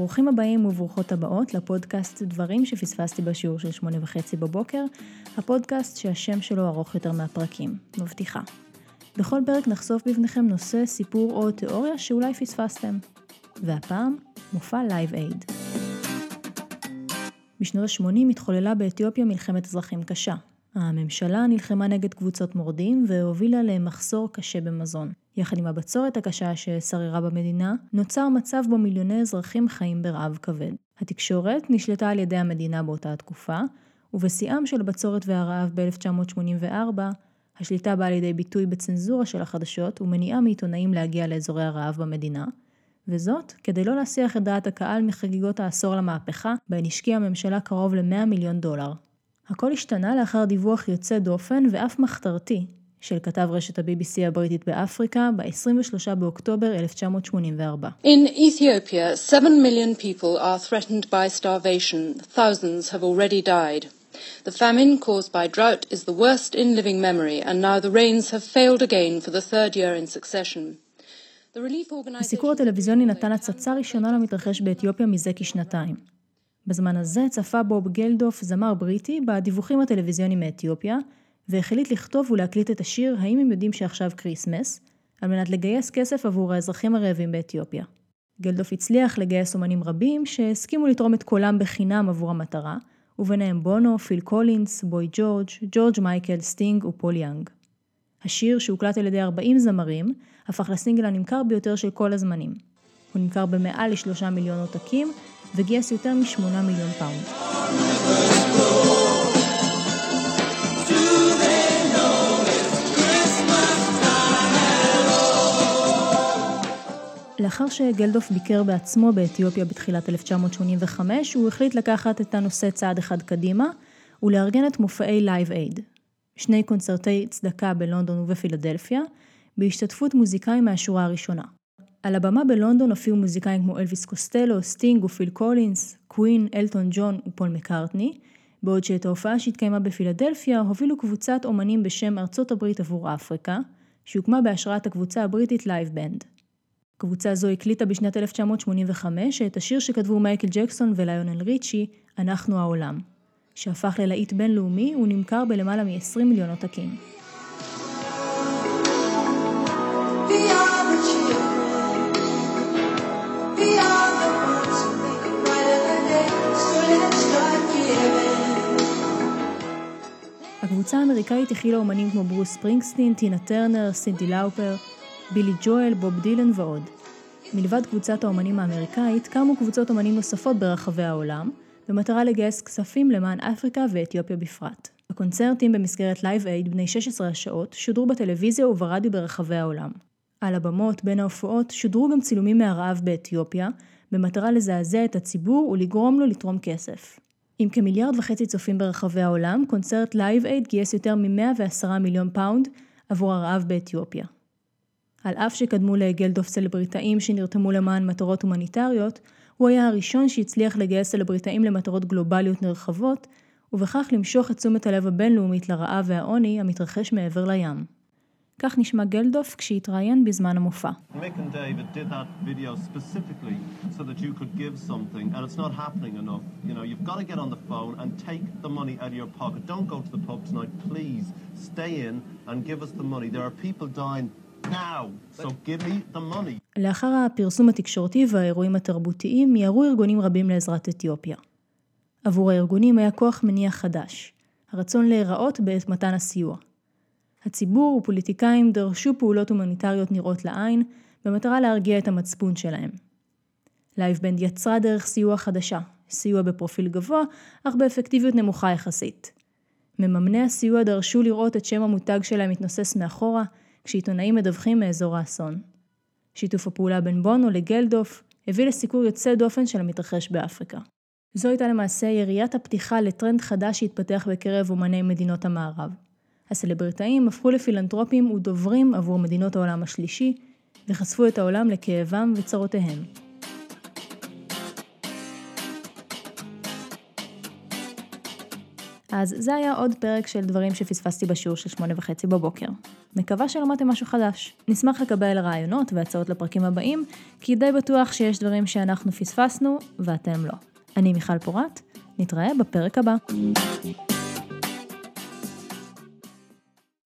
ברוכים הבאים וברוכות הבאות לפודקאסט דברים שפספסתי בשיעור של שמונה וחצי בבוקר, הפודקאסט שהשם שלו ארוך יותר מהפרקים, מבטיחה. בכל פרק נחשוף בפניכם נושא, סיפור או תיאוריה שאולי פספסתם. והפעם, מופע לייב אייד. בשנות ה-80 התחוללה באתיופיה מלחמת אזרחים קשה. הממשלה נלחמה נגד קבוצות מורדים והובילה למחסור קשה במזון. יחד עם הבצורת הקשה ששררה במדינה, נוצר מצב בו מיליוני אזרחים חיים ברעב כבד. התקשורת נשלטה על ידי המדינה באותה התקופה, ובשיאם של הבצורת והרעב ב-1984, השליטה באה לידי ביטוי בצנזורה של החדשות ומניעה מעיתונאים להגיע לאזורי הרעב במדינה, וזאת כדי לא להסיח את דעת הקהל מחגיגות העשור למהפכה, בהן השקיעה הממשלה קרוב ל-100 מיליון דולר. הכל השתנה לאחר דיווח יוצא דופן ואף מחתרתי של כתב רשת ה-BBC הבריטית באפריקה ב-23 באוקטובר 1984. In Ethiopia, 7 million people are threatened by starvation. Thousands have already died. The famine caused by drought is the worst in living memory, and now the rains have failed again for the third year in succession. הסיקור הטלוויזיוני נתן הצצה ראשונה למתרחש באתיופיה מזה כשנתיים. בזמן הזה צפה בוב גלדוף, זמר בריטי, בדיווחים הטלוויזיוניים מאתיופיה, והחליט לכתוב ולהקליט את השיר "האם הם יודעים שעכשיו כריסמס", על מנת לגייס כסף עבור האזרחים הרעבים באתיופיה. גלדוף הצליח לגייס אומנים רבים שהסכימו לתרום את קולם בחינם עבור המטרה, וביניהם בונו, פיל קולינס, בוי ג'ורג', ג'ורג' מייקל, סטינג ופול יאנג. השיר, שהוקלט על ידי 40 זמרים, הפך לסינגל הנמכר ביותר של כל הזמנים. הוא נמכר במעל לשלושה מיליון עותקים, וגייס יותר משמונה מיליון פאונד. לאחר שגלדוף ביקר בעצמו באתיופיה בתחילת 1985, הוא החליט לקחת את הנושא צעד אחד קדימה ולארגן את מופעי לייב אייד. שני קונצרטי צדקה בלונדון ובפילדלפיה, בהשתתפות מוזיקאים מהשורה הראשונה. על הבמה בלונדון הופיעו מוזיקאים כמו אלוויס קוסטלו, סטינג ופיל קולינס, קווין, אלטון ג'ון ופול מקארטני, בעוד שאת ההופעה שהתקיימה בפילדלפיה הובילו קבוצת אומנים בשם ארצות הברית עבור אפריקה, שהוקמה בהשראת הקבוצה הבריטית לייב בנד. קבוצה זו הקליטה בשנת 1985 את השיר שכתבו מייקל ג'קסון וליונל ריצ'י, "אנחנו העולם", שהפך ללהיט בינלאומי ונמכר בלמעלה מ-20 מיליון עותקים. הקבוצה האמריקאית הכילה אומנים כמו ברוס ספרינגסטין, טינה טרנר, סינטי לאופר, בילי ג'ואל, בוב דילן ועוד. מלבד קבוצת האומנים האמריקאית, קמו קבוצות אומנים נוספות ברחבי העולם, במטרה לגייס כספים למען אפריקה ואתיופיה בפרט. הקונצרטים במסגרת לייב אייד בני 16 השעות שודרו בטלוויזיה וברדיו ברחבי העולם. על הבמות בין ההופעות שודרו גם צילומים מהרעב באתיופיה, במטרה לזעזע את הציבור ולגרום לו לתרום כסף. עם כמיליארד וחצי צופים ברחבי העולם, קונצרט לייב אייד גייס יותר מ-110 מיליון פאונד עבור הרעב באתיופיה. על אף שקדמו לגלדוף סלבריטאים שנרתמו למען מטרות הומניטריות, הוא היה הראשון שהצליח לגייס סלבריטאים למטרות גלובליות נרחבות, ובכך למשוך את תשומת הלב הבינלאומית לרעב והעוני המתרחש מעבר לים. כך נשמע גלדוף כשהתראיין בזמן המופע. לאחר הפרסום התקשורתי והאירועים התרבותיים מיהרו ארגונים רבים לעזרת אתיופיה. עבור הארגונים היה כוח מניע חדש, הרצון להיראות בעת מתן הסיוע. הציבור ופוליטיקאים דרשו פעולות הומניטריות נראות לעין, במטרה להרגיע את המצפון שלהם. לייבבנד יצרה דרך סיוע חדשה, סיוע בפרופיל גבוה, אך באפקטיביות נמוכה יחסית. מממני הסיוע דרשו לראות את שם המותג שלהם מתנוסס מאחורה, כשעיתונאים מדווחים מאזור האסון. שיתוף הפעולה בין בונו לגלדוף הביא לסיקור יוצא דופן של המתרחש באפריקה. זו הייתה למעשה יריית הפתיחה לטרנד חדש שהתפתח בקרב אומני מדינות המערב. הסלבריטאים הפכו לפילנטרופים ודוברים עבור מדינות העולם השלישי, וחשפו את העולם לכאבם וצרותיהם. אז זה היה עוד פרק של דברים שפספסתי בשיעור של שמונה וחצי בבוקר. מקווה שלמדתם משהו חדש. נשמח לקבל רעיונות והצעות לפרקים הבאים, כי די בטוח שיש דברים שאנחנו פספסנו ואתם לא. אני מיכל פורת, נתראה בפרק הבא.